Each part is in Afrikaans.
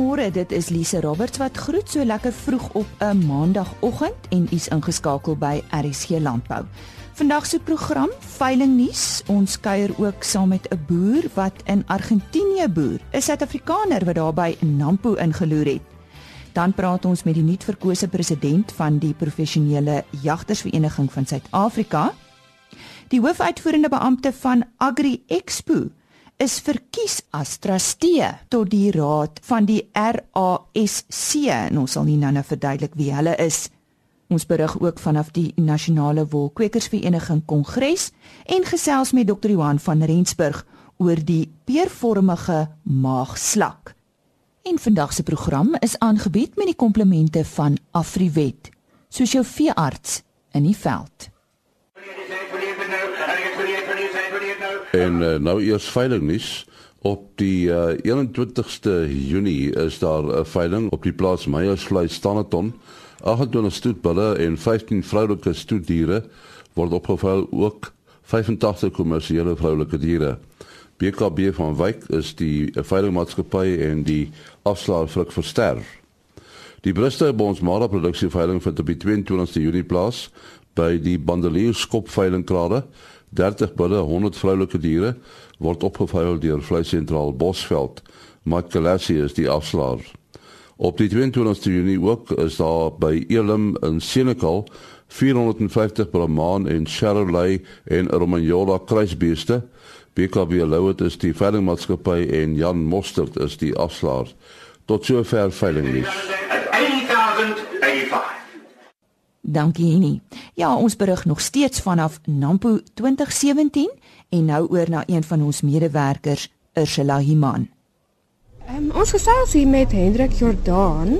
Goeiemôre, dit is Lise Roberts wat groet so lekker vroeg op 'n maandagooggend en u's ingeskakel by RSG Landbou. Vandag se program veilingnuus. Ons kuier ook saam met 'n boer wat in Argentinië boer, 'n Suid-Afrikaner wat daar by Nampo ingeloer het. Dan praat ons met die nuutverkose president van die professionele jagtersvereniging van Suid-Afrika. Die hoofuitvoerende beampte van Agri Expo is verkies as trustee tot die raad van die RASC. En ons sal nie nou-nou verduidelik wie hulle is. Ons berig ook vanaf die Nasionale Wolkwekersvereniging Kongres en gesels met Dr. Johan van Rensburg oor die peervormige maagslak. En vandag se program is aangebied met die komplemente van Afriwet, soos jou veearts in die veld. En uh, nou eers veilingnuus. Op die uh, eh, 21ste Junie is daar 'n veiling op die plaas Meyersvlei Standerton. 28 stoetbulle en 15 vroulike stoetdiere word opgeveil ook 85 kommersiële vroulike diere. BKB van Wyk is die veilingmaatskappy en die afslaer vir verster. Die Bristol Bonsmara produksie veiling vind op die 22ste Junie plaas by die Bandelier skopveiling klare 30 bulle, 100 vroulike diere word opgeveil deur Vleisentraal Bosveld. Mike Galassi is die afslaer. Op die 22ste Junie ook is daar by Elim in Senekal 450 Brahman en Charolais en Romagnola kruisbeeste. BKB Louet is die veilingmaatskappy en Jan Mostert is die afslaer. Tot sover veiling nuus. 8085 Dankie Henny. Ja, ons berig nog steeds vanaf Nampo 2017 en nou oor na een van ons medewerkers, Ursula Himan. Um, ons gesels hier met Hendrik Jordaan.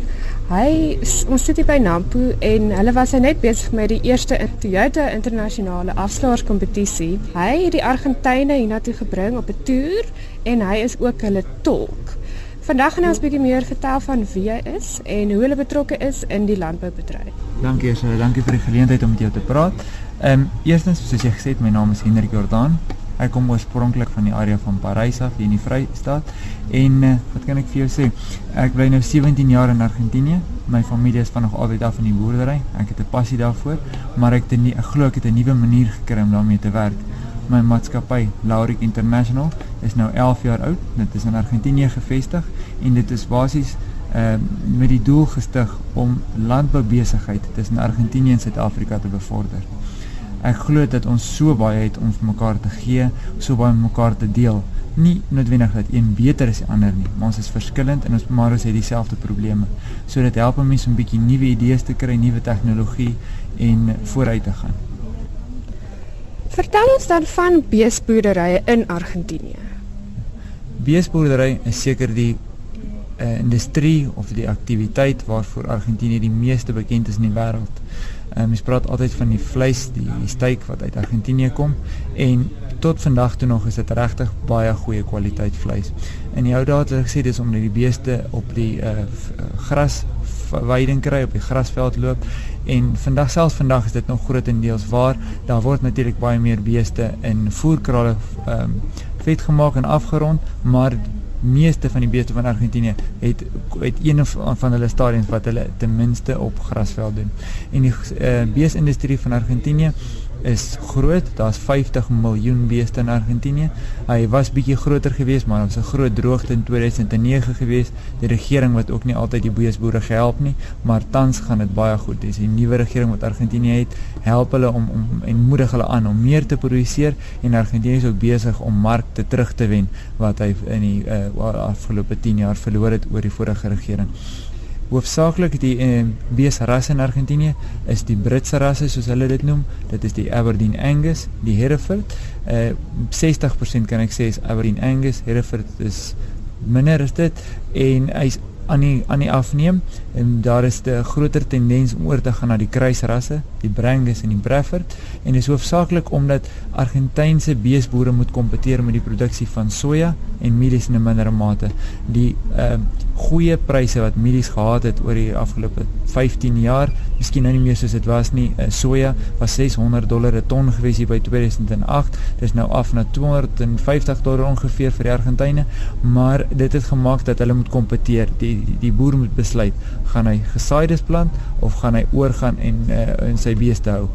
Hy ons sit hier by Nampo en hulle was net besig met die eerste Toyota internasionale afslaerskompetisie. Hy het die Argentyne hiernatoe gebring op 'n toer en hy is ook hulle tolk. Vandag gaan ons 'n bietjie meer vertel van wie hy is en hoe hy betrokke is in die landboubedryf. Dankie Esra, dankie vir die geleentheid om met jou te praat. Ehm um, eerstens soos jy gesê het, my naam is Hendrik Jordaan. Ek kom oorspronklik van die area van Parys af hier in die Vrystaat. En uh, wat kan ek vir jou sê? Ek bly nou 17 jaar in Argentinië. My familie is van nog altyd af in die boerdery. Ek het 'n passie daarvoor, maar ek het 'n glo ek het 'n nuwe manier gekry om daarmee te werk my maatskappy Lauric International is nou 11 jaar oud. Dit is in Argentinië gevestig en dit is basies uh met die doel gestig om landboubesigheid tussen Argentinië en Suid-Afrika te bevorder. Ek glo dat ons so baie het om vir mekaar te gee, so baie met mekaar te deel. Nie noodwendig dat een beter is as die ander nie, maar ons is verskillend en ons maar ons het dieselfde probleme. So dit help mense om 'n bietjie nuwe idees te kry, nuwe tegnologie en vooruit te gaan. Vertel ons dan van beesboerderye in Argentinië. Beesboerdery is seker die uh, industrie of die aktiwiteit waarvoor Argentinië die meeste bekend is in die wêreld. Uh, mens praat altyd van die vleis, die, die steak wat uit Argentinië kom en tot vandag toe nog is dit regtig baie goeie kwaliteit vleis. In die ou dae het gesê dis omdat die beeste op die uh, gras weiding kry op die grasveld loop en vandag selfs vandag is dit nog grootendeels waar daar word natuurlik baie meer beeste in voerkrale ehm um, vet gemaak en afgerond maar meeste van die beeste van Argentinië het het een of van hulle stadiums wat hulle ten minste op grasveld doen. En die uh, beesindustrie van Argentinië is groot. Daar's 50 miljoen beeste in Argentinië. Hy was bietjie groter geweest, maar ons 'n groot droogte in 2009 geweest. Die regering wat ook nie altyd die beesboere gehelp nie, maar tans gaan dit baie goed. Dis die nuwe regering wat Argentinië het, help hulle om om en moedig hulle aan om meer te produseer en Argentinië is ook besig om markte terug te wen wat hy in die uh, afgelope 10 jaar verloor het oor die vorige regering hoofsaaklik die uh, beesrasse in Argentinië is die Britse rasse soos hulle dit noem. Dit is die Aberdeen Angus, die Hereford. Uh eh, 60% kan ek sê is Aberdeen Angus, Hereford is minder is dit en hy's aan die aan die afneem en daar is 'n groter tendens om oor te gaan na die kruisrasse, die Brangus en die Brefford en dis hoofsaaklik omdat Argentynse beesboere moet kompeteer met die produksie van soja en mielies in 'n mindere mate. Die uh goeie pryse wat mielies gehad het oor die afgelope 15 jaar. Miskien nou nie meer soos dit was nie. Uh, soja was 600 dollar 'n ton gewees hier by 2008. Dis nou af na 250 dollar ongeveer vir die Argentyne, maar dit het gemaak dat hulle moet kompeteer. Die, die boer moet besluit, gaan hy gesaaides plant of gaan hy oorgaan en uh, in sy beeste hou.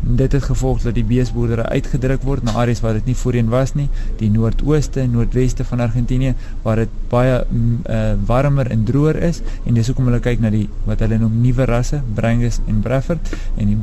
Dit het gevolg dat die beesboerdery uitgedruk word na areas waar dit nie voorheen was nie, die noordooste en noordweste van Argentinië waar dit baie uh, warmer en droër is en dis hoekom hulle kyk na die wat hulle noem nuwe rasse, Brangus en Brefford en die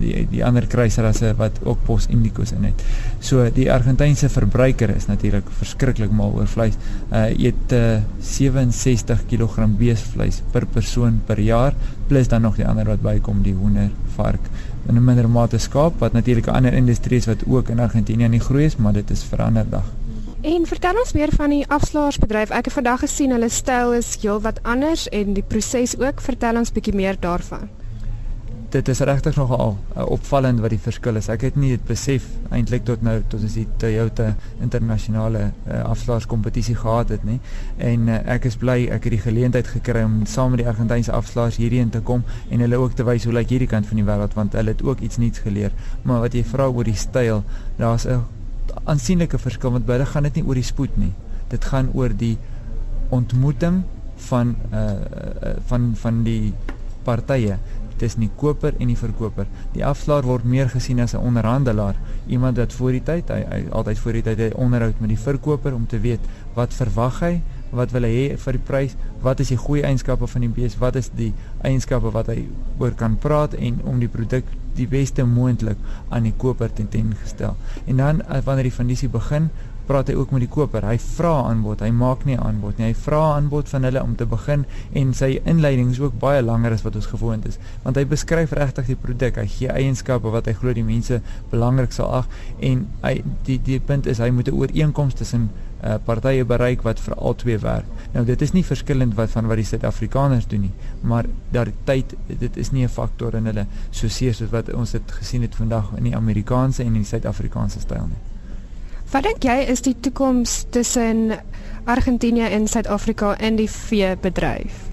die, die ander kruisrasse wat ook Pos Indicus in het. So die Argentynse verbruiker is natuurlik verskriklik mal oor vleis. Uh eet uh, 67 kg beesvleis per persoon per jaar plus dan nog die ander wat bykom, die hoender, vark in 'n minder mate skaap wat natuurlik 'n ander industrie is wat ook in Argentinië nie groei is, maar dit is verander dag. En vertel ons meer van die afslaersbedryf. Ek het vandag gesien hulle styl is heelwat anders en die proses ook. Vertel ons bietjie meer daarvan dit is regtig nogal uh, opvallend wat die verskil is. Ek het nie dit besef eintlik tot nou tot ons die Toyota internasionale uh, afslaerskompetisie gehad het nie. En uh, ek is bly ek het die geleentheid gekry om saam met die Argentynse afslaers hierheen te kom en hulle ook te wys hoe lyk hierdie kant van die wêreld want hulle het ook iets nuuts geleer. Maar wat jy vra oor die styl, daar's 'n aansienlike verskil want baie gaan dit nie oor die spoed nie. Dit gaan oor die ontmoeting van uh van van die partye tussen die koper en die verkoper. Die afslaer word meer gesien as 'n onderhandelaar, iemand wat voor die tyd, hy, hy altyd voor die tyd hy onderhoud met die verkoper om te weet wat verwag hy, wat wil hy vir die prys, wat is die goeie eienskappe van die bees, wat is die eienskappe wat hy oor kan praat en om die produk die beste moontlik aan die koper ten ten gestel. En dan eh, wanneer die vendisie begin, praat hy ook met die koper. Hy vra aanbod, hy maak nie aanbod nie. Hy vra aanbod van hulle om te begin en sy inleiding is ook baie langer as wat ons gewoond is, want hy beskryf regtig die produk. Hy gee eienskappe wat hy glo die mense belangrik sal ag en hy die die punt is hy moet 'n ooreenkoms tussen uh, partye bereik wat vir albei werk. Nou dit is nie verskillend wat van wat die Suid-Afrikaners doen nie, maar daardie tyd dit is nie 'n faktor in hulle so seer soos wat ons dit gesien het vandag in die Amerikaanse en die Suid-Afrikaanse styl nie. Wat dink jy is die toekoms tussen Argentinië en Suid-Afrika in die veebedryf?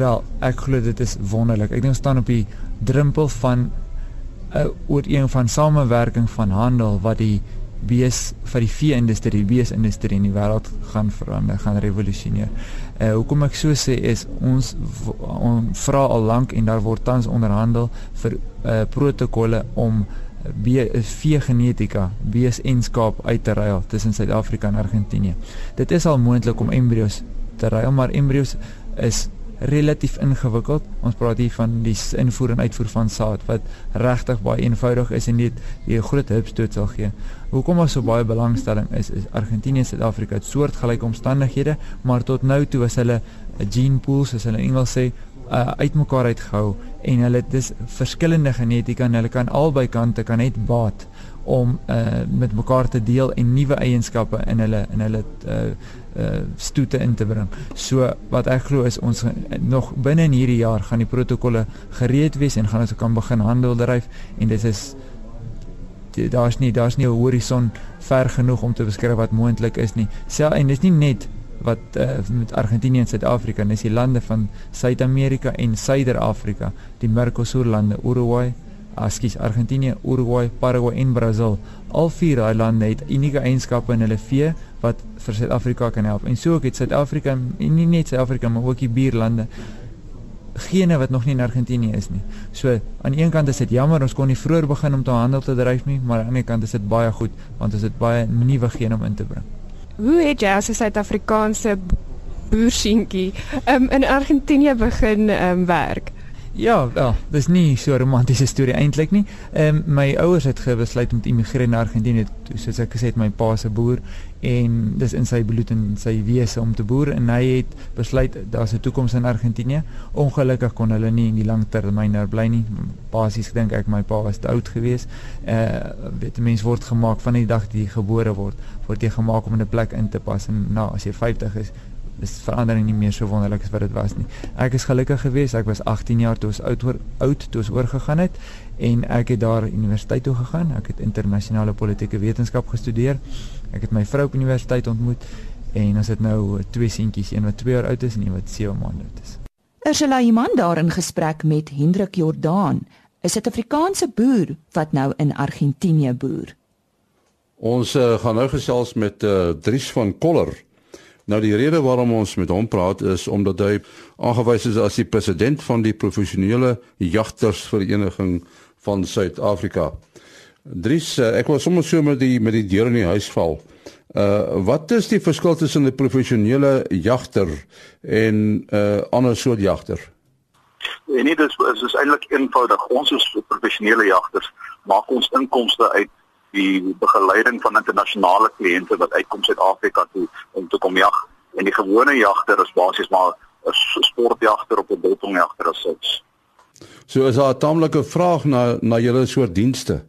Wel, ek glo dit is wonderlik. Ek dink staan op die drempel van 'n uh, ooreen van samewerking van handel wat die bees vir die vee-industrie, die beesindustrie in die wêreld gaan verander, gaan revolusioneer. Uh hoekom ek so sê is ons ons vra al lank en daar word tans onderhandel vir uh protokolle om vee genetika, bees en skaap uit te ruil tussen Suid-Afrika en Argentinië. Dit is al moontlik om embryos te ruil, maar embryos is relatief ingewikkeld. Ons praat hier van die invoer en uitvoer van saad wat regtig baie eenvoudig is en die, die groot hupstoot sal gee. Hoekom ons so baie belangstelling is is Argentinië en Suid-Afrika het soortgelyke omstandighede, maar tot nou toe is hulle 'n gene pool soos hulle in Engels sê uh, uitmekaar uitgehou en hulle dis verskillende genetika en hulle kan albei kante kan net baat om uh, met mekaar te deel en nuwe eienskappe in hulle in hulle uh, uh stoete in te bring. So wat ek glo is ons nog binne in hierdie jaar gaan die protokolle gereed wees en gaan ons kan begin handel dryf en dit is daar's nie daar's nie 'n horison ver genoeg om te beskryf wat moontlik is nie. Sel en dis nie net wat uh, met Argentinië en Suid-Afrika, dis die lande van Suid-Amerika en Suider-Afrika, die Mercosur lande, Uruguay, askies Argentinië, Uruguay, Paraguay en Brasil. Al vier daai lande het unieke eienskappe in hulle vee wat vir Suid-Afrika kan help. En so ook het Suid-Afrika en nie net Suid-Afrika maar ook die buurlande gene wat nog nie in Argentinië is nie. So aan die een kant is dit jammer ons kon nie vroeër begin om te handel te dryf nie, maar aan die ander kant is dit baie goed want ons het baie nuwe gene om in te bring. Hoe het jy as 'n Suid-Afrikaanse boerseentjie um, in Argentinië begin um, werk? Ja, wel, dis nie so 'n romantiese storie eintlik nie. Ehm um, my ouers het besluit om te immigreer na Argentinië, soos ek gesê het, my pa se boer en dis in sy bloed en sy wese om te boer en hy het besluit daar's 'n toekoms in Argentinië. Ongelukkig kon hulle nie in die langtermyn daar bly nie. Basies dink ek my pa was te oud geweest. Uh weet 'n mens word gemaak van die dag dat jy gebore word, word jy gemaak om in 'n plek in te pas en nou as jy 50 is, is verandering nie meer so wonderlik as wat dit was nie. Ek is gelukkig geweest. Ek was 18 jaar toe ons oud oor oud toe ons oorgegaan het en ek het daar universiteit toe gegaan. Ek het internasionale politieke wetenskap gestudeer. Ek het my vrou op universiteit ontmoet En ons het nou twee seentjies, een wat 2 jaar oud is en een wat 7 maande oud is. Ursula Iman daar in gesprek met Hendrik Jordaan, 'n Suid-Afrikaanse boer wat nou in Argentinië boer. Ons uh, gaan nou gesels met uh, Dries van Koller. Nou die rede waarom ons met hom praat is omdat hy aangewys is as die president van die professionele jagtersvereniging van Suid-Afrika. Dries, uh, ek wil sommer so met die met die deur in die huis val. Uh wat is die verskil tussen 'n professionele jagter en 'n uh, ander soort jagter? Nee, dit is is, is eintlik eenvoudig. Ons is professionele jagters, maak ons inkomste uit die begeleiding van internasionale kliënte wat uitkom Suid-Afrika toe om te kom jag. En die gewone jagter is basies maar 'n sportjagter op 'n biltongjagter as suits. So is daar 'n taamlike vraag na na julle soort dienste.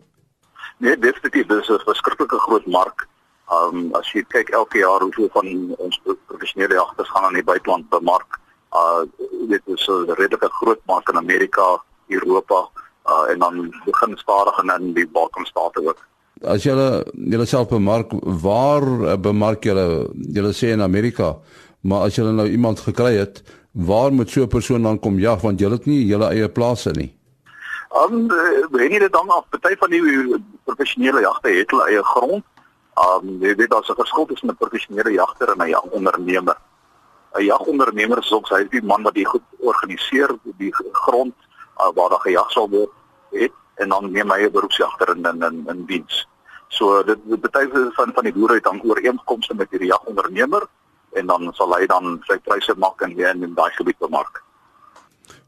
Nee, definitief, dis 'n verskriklike groot mark. Ehm um, as jy kyk elke jaar hoeveel van ons professionele jagters gaan aan die buiteland bemark. Uh dit is 'n redelike groot mark in Amerika, Europa, uh en dan begin stadig in die Balkanstate ook. As julle self bemark, waar eh, bemark jy julle sê in Amerika, maar as jy nou iemand gekry het, waar moet so 'n persoon dan kom jag want jy het nie julle eie plase nie. Um jy dit dan af? Party van die professionele jagte het hulle eie grond. Um jy weet daar's 'n verskil tussen 'n professionele jagter en 'n jagondernemer. 'n Jagondernemer is ook hy is die man wat die goed organiseer die grond uh, waar daar gejag sal word het en dan neem hy 'n beroepsjagter in in in, in diens. So dit betuig van van die boere het dan ooreenkomste met die jagondernemer en dan sal hy dan sy pryse maak en weer in daai gebied bemark.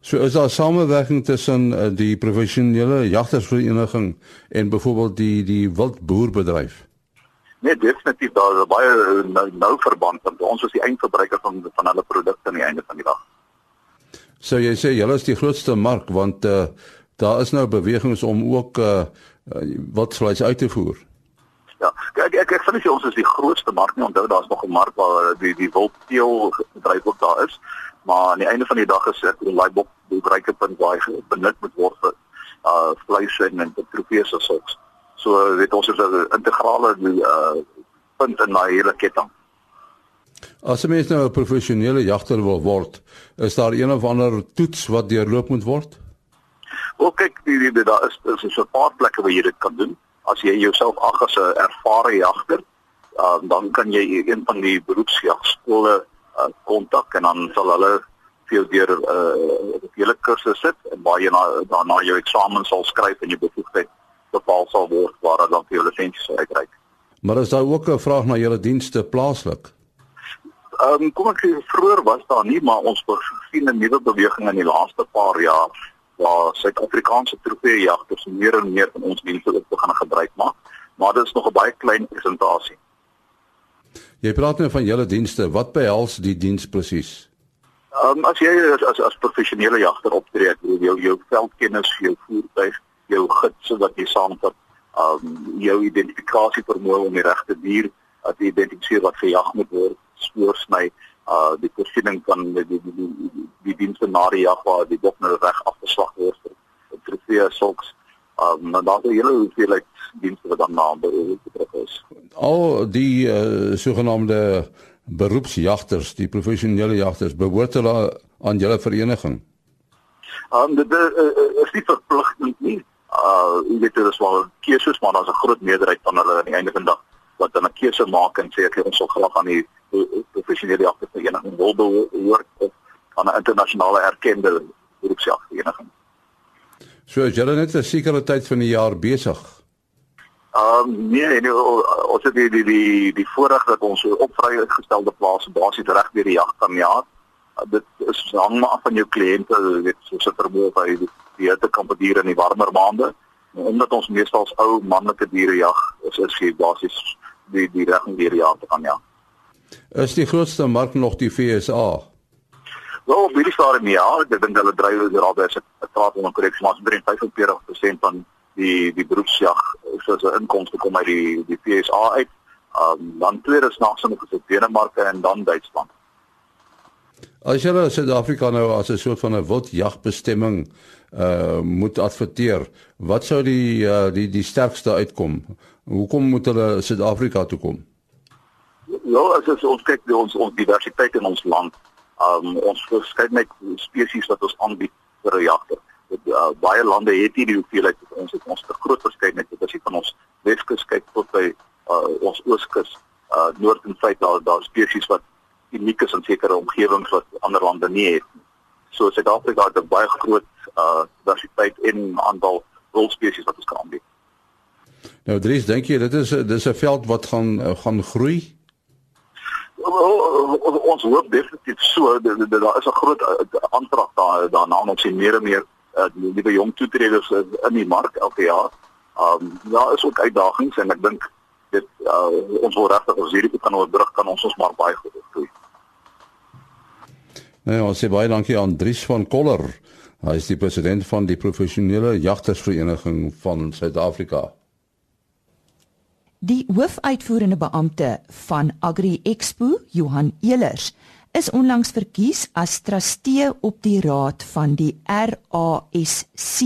So is daar samewerking tussen uh, die professionele jagtersvereniging en byvoorbeeld die die wildboerbedryf? Nee, definitief daar is baie eh, nou, nou verband want ons is die eindverbruiker van van hulle produkte aan die einde van die dag. So jy sê julle is die grootste mark want uh, daar is nou bewegings om ook uh, wat vleis uit te voer. Ja, ek ek ek vind ons is die grootste mark nie. Onthou daar's nog 'n mark waar die die wildteel bedryf ook daar is. Maar aan die einde van die dag is dit 'n laaibok bedryfpunt waar benut moet word vir uh vleis en en trofees as sulks. So weet ons is 'n integrale uh punt in daai hele ketting. As 'n mens nou 'n professionele jagter wil word, is daar een of ander toets wat deurloop moet word? Ook kyk, die, die, die, daar is is 'n paar plekke waar jy dit kan doen. As jy jouself ag as 'n ervare jagter, uh, dan kan jy een van die beroepsjagskole uh, kontak en dan sal hulle vir jou deur 'n uh, hele kursus sit en waar jy na daarna jou eksamen sal skryf en jou bevoegdheid bepaal sal word waar dan dan vir jou lisensie sal uitreik. Maar is daar ook 'n vraag na julle dienste plaaslik? Ehm um, kom ek sê vroeër was daar nie, maar ons sien 'n nuwe beweging in die laaste paar jaar waar Suid-Afrikaanse trofeejagters meer en meer van ons dienste ook begin gebruik maak, maar dit is nog 'n baie klein presentasie. Jy praat nou van julle dienste, wat behels die diens presies? Ehm um, as jy as as, as professionele jagter optree, jou jou veldkennis, jou voertuig, jou gids wat jy saamvat, ehm um, jou identifikasie vermoë om die regte dier te identifiseer wat gejag moet word, spoorsny, uh die voorsiening van die die die, die, die dienste na die jag waar die bok nou reg afgeslag word vir trofee sulks. Um maar daar is 'n hele hoeveelheid dienste wat dan na betref is. Al die uh, sogenaamde beroepsjagters, die professionele jagters behoort hulle aan julle vereniging. Um dit uh, is nie verpligtend nie. Uh jy weet dit is wel keuses maar daar's 'n groot meerderheid van hulle aan die einde van die dag wat dan 'n keuse maak en sê ek ons sal graag aan die professionele jagvereniging wil behoort of aan 'n internasionale erkende beroepsjagvereniging. So is julle net 'n sekere tyd van die jaar besig. Ehm um, nee, nee, ons het die die die die voorreg dat ons op vrygestelde plase basies reg deur die jag kan jaar. Uh, dit is hang maar af van jou kliënte, weet soos 'n vermoë by die die hitte kan bedier in die warmer maande. En omdat ons meestal ou manlike diere jag, is is jy basies die die reg om deur die jaar te kan jag. Is die grootste mark nog die FSA? Wel, wie is daar in die jaar? Ek dink hulle dryf oor albei se praat om 'n korreksie maar 45% van die die beroepsjag soos 'n inkomste kom uit die die FSA uit. Um, dan tweede is nog sommige se Denemarke en dan Duitsland. As jy nou Suid-Afrika nou as 'n soort van 'n wildjagbestemming uh moet adverteer, wat sou die uh, die die sterkste uitkom? Hoekom moet hulle Suid-Afrika toe kom? Ja, as, as ons kyk na ons ons diversiteit in ons land, um, ons verskeidenheid spesies wat ons aanbied vir 'n jagter. Uh, baie lande het hierdie hoeveelheid ons het ons te groot verskeidenheid as jy van ons Weskus kyk tot by uh, ons Ooskus, uh, Noord en Suid daar daar spesies wat uniek is in sekere omgewings wat ander lande nie het. So Suid-Afrika het 'n baie groot uh diversiteit in aantal rolspesies wat ons kan aanbied. Nou Dries, dink jy dit is dis 'n veld wat gaan gaan groei? Ons hoop definitief so daar is 'n groot aandrag daar daarna ons sien meer en meer uh, nuwe jong toetreders in die mark elke jaar. Um, daar is ook uitdagings en ek dink dit uh, ons wil regtig as hierdie kan oorbrug kan ons ons maar baie goed doen. Nee, ons sê baie dankie aan Dries van Koller. Hy is die president van die professionele jagtersvereniging van Suid-Afrika. Die hoofuitvoerende beampte van Agri Expo, Johan Elers, is onlangs verkies as trustee op die raad van die RASC.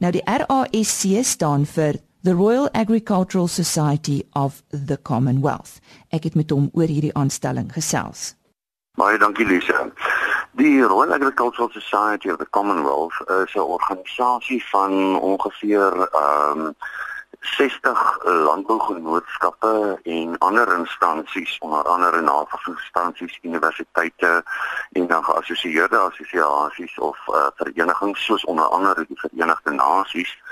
Nou die RASC staan vir the Royal Agricultural Society of the Commonwealth. Ek het met hom oor hierdie aanstelling gesels. Baie dankie Lisa. Die Royal Agricultural Society of the Commonwealth is 'n organisasie van ongeveer ehm um, 60 landbougenootskappe en ander instansies, onder andere navorsingsinstansies, universiteite en dan geassosieerde assosiasies of uh, verenigings soos onder andere die Verenigde Nasies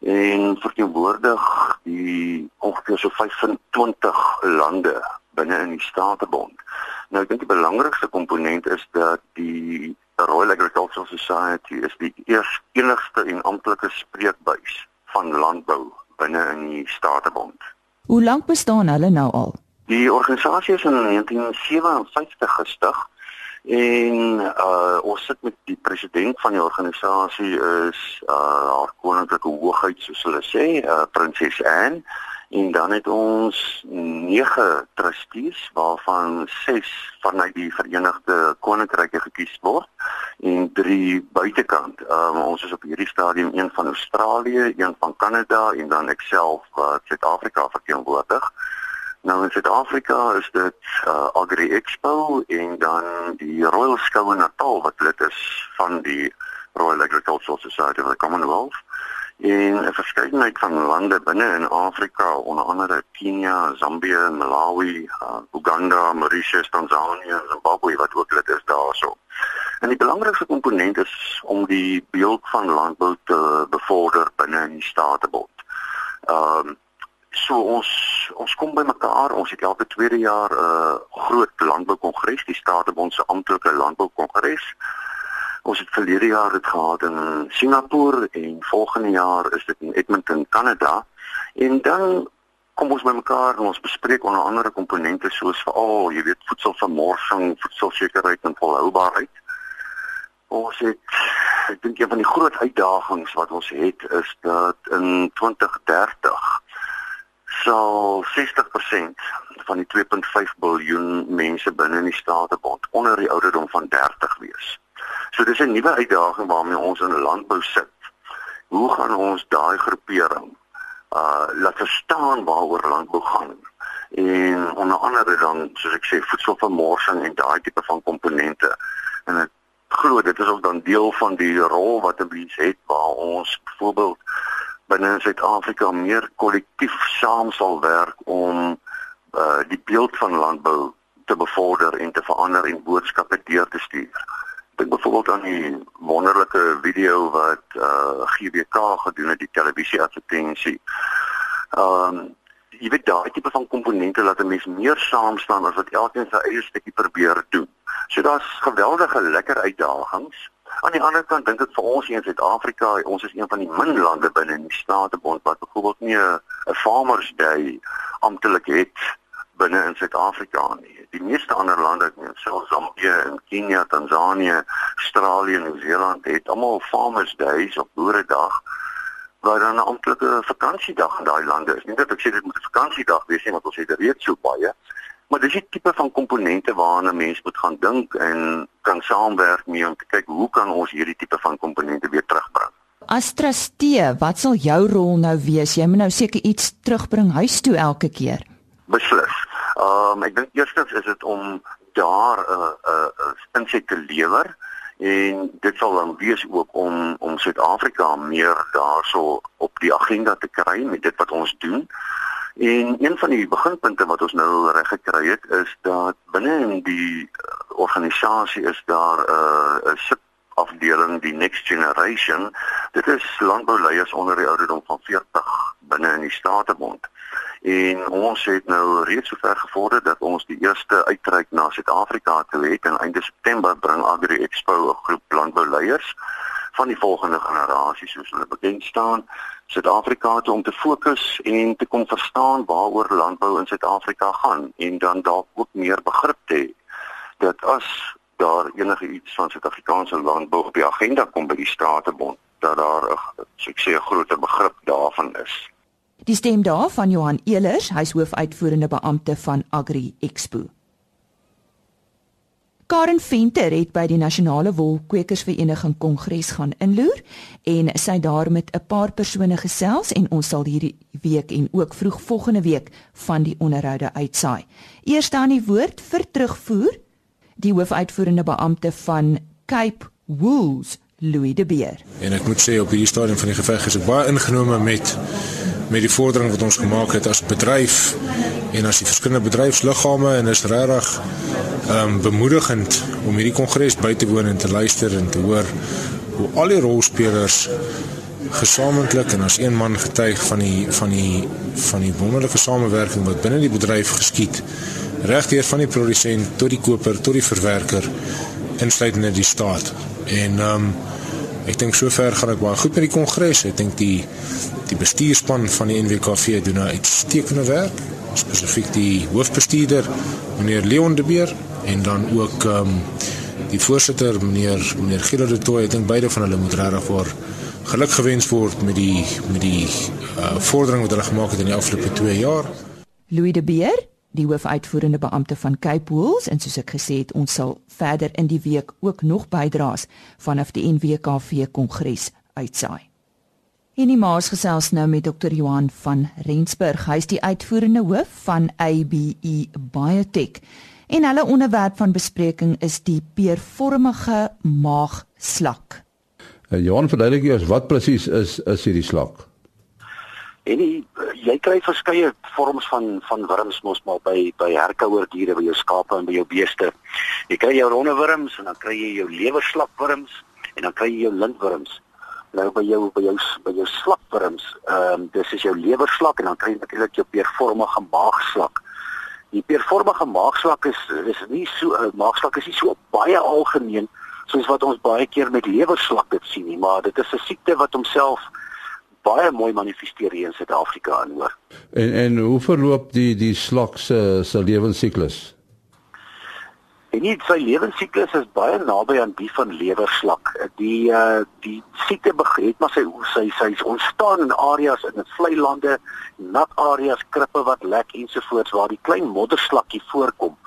en verteenwoordig die ongeveer so 25 lande binne in die Statebond. Nou ek dink die belangrikste komponent is dat die Royal Agricultural Society is die eerste enigste en amptelike spreekbuis van landbou binne in die Statebond. Hoe lank bestaan hulle nou al? Die organisasie is in 1957 gestig en uh ons sit met die president van die organisasie is uh haar koninklike hoogheid soos hulle sê, uh, prinses Anne en dan het ons 9 trustees waarvan 6 vanuit die Verenigde Koninkryke gekies word en 3 buitekant. Um, ons is op hierdie stadium een van Australië, een van Kanada en dan ek self wat Suid-Afrika verteenwoordig. Nou in Suid-Afrika is dit uh, Agri Expo en dan die Royal Show in Natal wat lid is van die Royal Agricultural Society of the Commonwealth en 'n verskeidenheid van lande binne in Afrika, onder andere Kenia, Zambië, Malawi, uh, Uganda, Mauritius, Tanzanië, Zimbabwe wat ook lid is daarso. En die belangrikste komponent is om die beeld van landbou te bevorder binne in die Statebond. Ehm um, so ons ons kom by mekaar, ons het elke tweede jaar 'n uh, groot landboukongres, die Statebond se amptelike landboukongres. Ons het verlede jaar dit gehad in Singapore en volgende jaar is dit in Edmonton, Kanada. En dan kom ons bymekaar en ons bespreek onder andere komponente soos veral, jy weet, voedselvermorsing, voedselsekerheid en volhoubaarheid. Ons het ek dink een van die groot uitdagings wat ons het is dat in 2030 sal 60% van die 2.5 miljard mense binne in die Statebond onder die ouderdom van 30 wees. So dis 'n nuwe uitdaging waarmee ons in landbou sit. Hoe gaan ons daai groepering uh laat verstaan waaroor landbou gaan? En onder andere dan soos ek sê voedselvermorsing en daai tipe van komponente. En ek glo dit is ook dan deel van die rol wat 'n mens het waar ons byvoorbeeld binne in Suid-Afrika meer kollektief saam sal werk om uh die beeld van landbou te bevorder en te verander en boodskappe deur te stuur dink byvoorbeeld aan die wonderlike video wat uh GWK gedoen het die televisie advertensie. Ehm um, jy weet daai tipe van komponente laat 'n mens meer saam staan as wat elkeen sy eie stukkie probeer doen. So daar's geweldige lekker uitdagings. Aan die ander kant dink ek vir ons hier in Suid-Afrika, ons is een van die min lande binne in die Statebond wat byvoorbeeld nie 'n Farmers Day amptelik het binne in Suid-Afrika nie die meeste ander lande, selfs Zambië en Kenia, Tanzanië, Australië, Nieu-Seeland het almal Farmers Days op Boeredag waar dan 'n amptelike vakansiedag in daai lande is. Nie dat ek sê dit moet 'n vakansiedag wees nie, want ons het reeds so baie, maar dis 'n tipe van komponente waarna 'n mens moet gaan dink en kan saamwerk mee om te kyk hoe kan ons hierdie tipe van komponente weer terugbring. As trustee, wat sal jou rol nou wees? Jy moet nou seker iets terugbring huis toe elke keer. Beslis. Ehm um, ek dink eerstens is dit om daar 'n uh, 'n uh, uh, inset te lewer en dit sal dan wees ook om om Suid-Afrika meer daarso op die agenda te kry met dit wat ons doen. En een van die beginpunte wat ons nou reg gekry het is dat binne in die uh, organisasie is daar 'n uh, 'n afdeling die next generation dit is landbouleiers onder die ouderdom van 40 binne in die Statebond en ons het nou reeds sover gevorder dat ons die eerste uitreik na Suid-Afrika toe het en einde September bring Agri Expo 'n groep landbouleiers van die volgende generasie soos hulle bekend staan Suid-Afrika toe om te fokus en te kom verstaan waaroor landbou in Suid-Afrika gaan en dan dalk ook meer begrip te hê dat as daar enige iets van Suid-Afrikaanse landbou op die agenda kom by die Statebond dat daar 'n sukses groter begrip daarvan is. Die stem daar van Johan Elers, hy's hoofuitvoerende beampte van Agri Expo. Karen Venter het by die Nasionale Wolkwekersvereniging Kongres gaan inloer en sy daar met 'n paar persone gesels en ons sal hierdie week en ook vroeg volgende week van die onderhoude uitsaai. Eers dan die woord vir terugvoer die hoofuitvoerende beampte van Cape Wools, Louis de Beer. En ek moet sê op hierdie stadium van die geveg is ek baie ingenome met met die vordering wat ons gemaak het as bedryf en as die verskillende bedryfsliggame en is regtig ehm um, bemoedigend om hierdie kongres by te woon en te luister en te hoor hoe al die rolspelers gesamentlik en as een man getuig van die van die van die wonderlike samewerking wat binne die bedryf geskied regdeur van die produsent tot die koper tot die verwerker insluitende die staat. En ehm um, ek dink sover gaan dit baie goed met die kongres. Ek dink die die bestuurspan van die NWKV doen 'n uitstekende werk, spesifiek die hoofbestuurder meneer Leon de Beer en dan ook ehm um, die voorsitter meneer meneer Gilles de Tooy. Ek dink beide van hulle moet regtig voor geluk gewens word met die met die uh, vordering wat hulle gemaak het in die afgelope 2 jaar. Louis de Beer die hoofuitvoerende beampte van Cape Wools en soos ek gesê het ons sal verder in die week ook nog bydraes vanaf die NWKV kongres uitsaai. En die maas gesels nou met Dr Johan van Rensburg. Hy is die uitvoerende hoof van ABE Biotech. En hulle onderwerp van bespreking is die peervormige maagslak. Uh, Johan verduidelik eers wat presies is is hierdie slak? En die, jy kry verskeie vorms van van wurms mos maar by by herkouer diere by jou skape en by jou beeste. Jy kry jou ronde wurms en dan kry jy jou lewerslapwurms en dan kry jy jou lintwurms. Nou by jou by jou by jou slapwurms, ehm um, dis is jou lewerslak en dan kry jy natuurlik jou peervormige maagslak. Die peervormige maagslak is is nie so uh, maagslak is nie so baie algemeen soos wat ons baie keer met lewerslak dit sien nie, maar dit is 'n siekte wat homself baie mooi manifesteer hier in Suid-Afrika aan hoor. En en hoe verloop die die slak se se lewensiklus? En nie sy lewensiklus is baie naby aan die van lewerslak. Die uh die siekte begin maar sy sy sy ontstaan in areas in die vlei lande, nat areas, krippe wat lek ensovoorts waar die klein modderslakkie voorkom.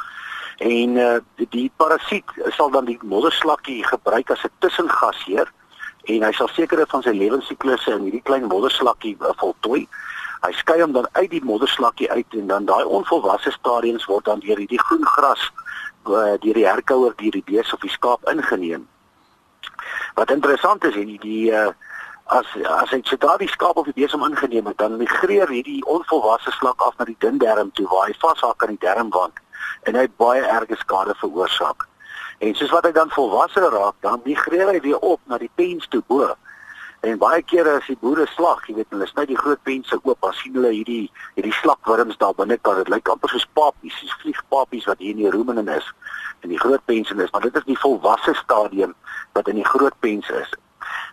En uh die, die parasiet sal dan die modderslakkie gebruik as 'n tussengasheer en hy sal sekere van sy lewensiklusse in hierdie klein modderslakkie uh, voltooi. Hy skei hom dan uit die modderslakkie uit en dan daai onvolwasse stadiums word dan deur hierdie groen gras uh, deur die herkouer deur die bees of die skaap ingeneem. Wat interessant is en die, die uh, as as hy sodra die skaap of die bees hom ingeneem het dan migreer hierdie onvolwasse slak af na die dun darm toe waar hy vashak aan die darmwand en hy baie erge skade veroorsaak. En soos wat hy dan volwasse raak, dan migreer hy weer op na die pens toe bo. En baie kere as die boere slag, jy weet, hulle sny die groot pense oop, dan sien hulle hierdie hierdie slakwurms daar binne, dit lyk amper soos papies, soos vliegpapies wat hier in die rumen is en die groot pense is, maar dit is die volwasse stadium wat in die groot pense is.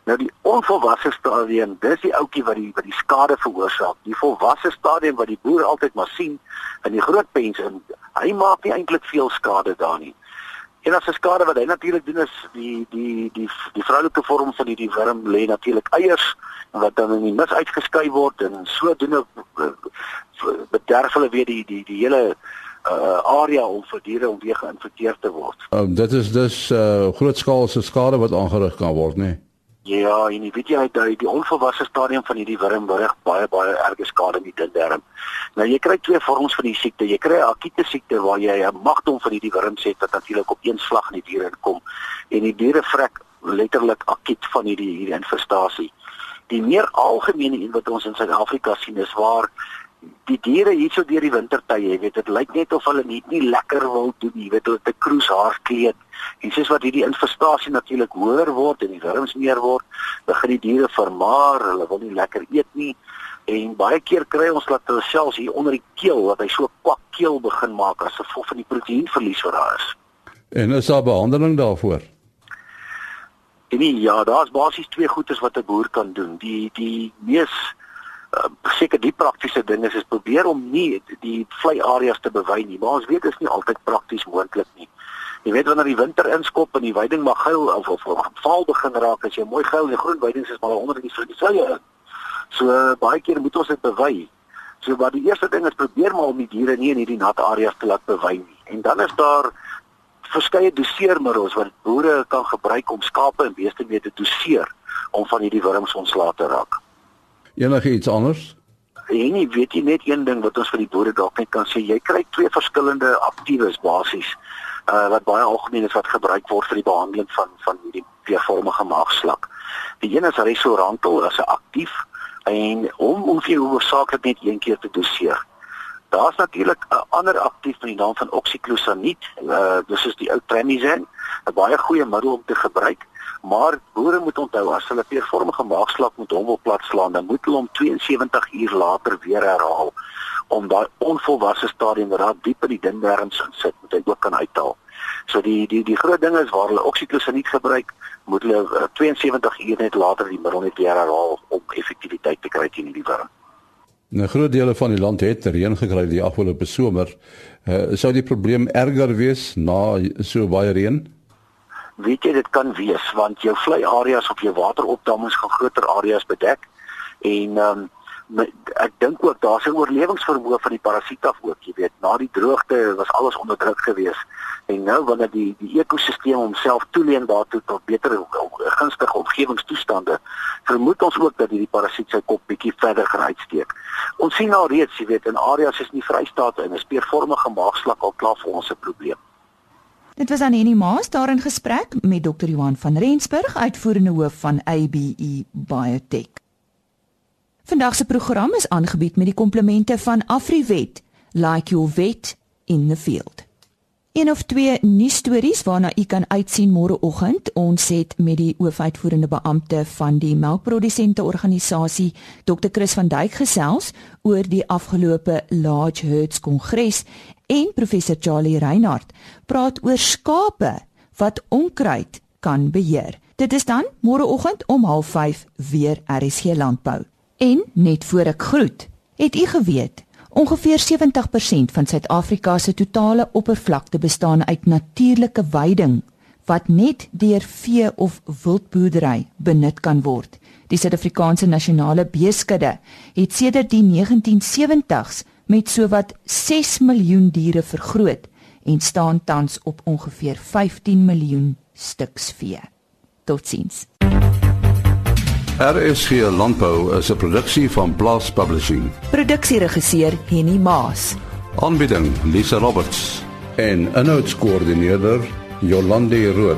Nou die onvolwasse stadium, dis die ouetjie wat die wat die skade veroorsaak. Die volwasse stadium wat die boer altyd maar sien in die groot pense, hy maak nie eintlik veel skade daar nie. En as 'n skade wat hy natuurlik doen is die die die die vroulike vorm van hierdie wurm lê natuurlik eiers wat dan in die mis uitgeskei word en sodoende eh, bederf hulle weer die die die hele uh, area om vir diere om weer geïnfekteer te word. Um, dit is dus uh, grootskaalse skade wat aangerig kan word, nê? Nee? Ja, en jy weet jy uit die onvolwasse stadium van hierdie wurm berig baie baie erge skade in die dindarm. Nou jy kry twee vorms van die siekte. Jy kry 'n akute siekte waar jy 'n magdom van hierdie wurm het wat natuurlik op een slag in die diere kom en die diere vrek letterlik akut van hierdie hierdie infestasie. Die meer algemene een wat ons in Suid-Afrika sien is waar die diere hierso deur die wintertye, jy weet, dit lyk net of hulle nie, nie lekker wil doen nie, jy weet, hulle te kroes haar kleed. En soos wat hierdie infestasie natuurlik hoër word en die wurms meer word, begin die diere vermaar, hulle wil nie lekker eet nie. En baie keer kry ons dat hulle selfs hier onder die keel, wat hy so kwak keel begin maak as gevolg van die proteïenverlies wat daar is. En is daar behandeling daarvoor? En nie, ja, daar's basies twee goeders wat 'n boer kan doen. Die die mees uh, seker die praktiese ding is is probeer om nie die vlei areas te bewy nie. Maar ons weet dit is nie altyd prakties moontlik nie. Jy weet wanneer die winter inskop en die weiding mag geil of of, of val begin raak as jy mooi geil en groen weidings is maar onder die vlei. So uh, baie keer moet ons dit bewy. So wat die eerste ding is probeer maar om die diere nie in hierdie nat areas te laat bewy nie. En dan is daar verskeie doseermiddels wat boere kan gebruik om skape en beeste mee te doseer om van hierdie wurms ontslae te raak. Enige iets anders? En nie weet jy net een ding wat ons vir die boere dalk net kan sê, jy kry twee verskillende aktiewes basies uh wat baie algemeen is wat gebruik word vir die behandeling van van hierdie veervormige maagslak. Die een is Resorantol as 'n aktief en hom hoef jy hoofsaaklik net een keer te doseer. Daar's natuurlik 'n ander aktief met die naam van oxyclosanid. Uh dis is die ou Tremizan, 'n baie goeie middel om te gebruik, maar boere moet onthou as hulle peervormige maagslak met hom wil platslaan, dan moet hulle hom 72 uur later weer herhaal om daai onvolwasse stadium wat daar diep in die dindarms sit, moet hy ook kan uithaal. So die die die groot ding is waar hulle oxyclosanid gebruik, moet hulle uh, 72 uur net later die middel net weer herhaal om effektiwiteit te kry teen die wurm. 'n Groot dele van die land het reën gekry die afgelope somer. Uh, sou die probleem erger wees na so baie reën? Weet jy dit kan wees want jou vlei areas of jou wateropdammings gaan groter areas bedek en ehm um, ek dink ook daar's 'n oorlewingsvermoë van die parasiet af ook, jy weet, na die droogte was alles onder druk geweest en nou wanneer die die ekosisteem homself toeleen daartoe tot beter gunstige omgewingstoestande, vermoed ons ook dat hierdie parasiet sy kop bietjie verder gaan uitsteek. Ons sien al reeds, jy weet, in areas soos die Vrystaat en 'n speervormige maagslak al klaar vir ons 'n probleem. Dit was Henny Maas daar in gesprek met Dr. Johan van Rensburg, uitvoerende hoof van ABE Biotech. Vandag se program is aangebied met die komplemente van Afriwet, like your vet in the field. Een of twee nuusstories waarna u kan uitsien môreoggend. Ons het met die hoofuitvoerende beampte van die melkprodusente organisasie, Dr. Chris van Duyk gesels oor die afgelope Large Herds Kongres en professor Charlie Reinhardt praat oor skape wat onkruid kan beheer. Dit is dan môreoggend om 05:30 weer RSG Landbou. En net voor ek groet, het u geweet ongeveer 70% van Suid-Afrika se totale oppervlakte bestaan uit natuurlike weiding wat net deur vee of wildboerdery benut kan word. Die Suid-Afrikaanse nasionale beeskudde het sedert die 1970s met sowat 6 miljoen diere vergroot en staan tans op ongeveer 15 miljoen stuks vee. Totsiens. RSG Landbou is 'n produksie van Blast Publishing. Produksieregisseur Henny Maas. Aanbieding Lisa Roberts en 'n notas koördineerder Jolande Rooi.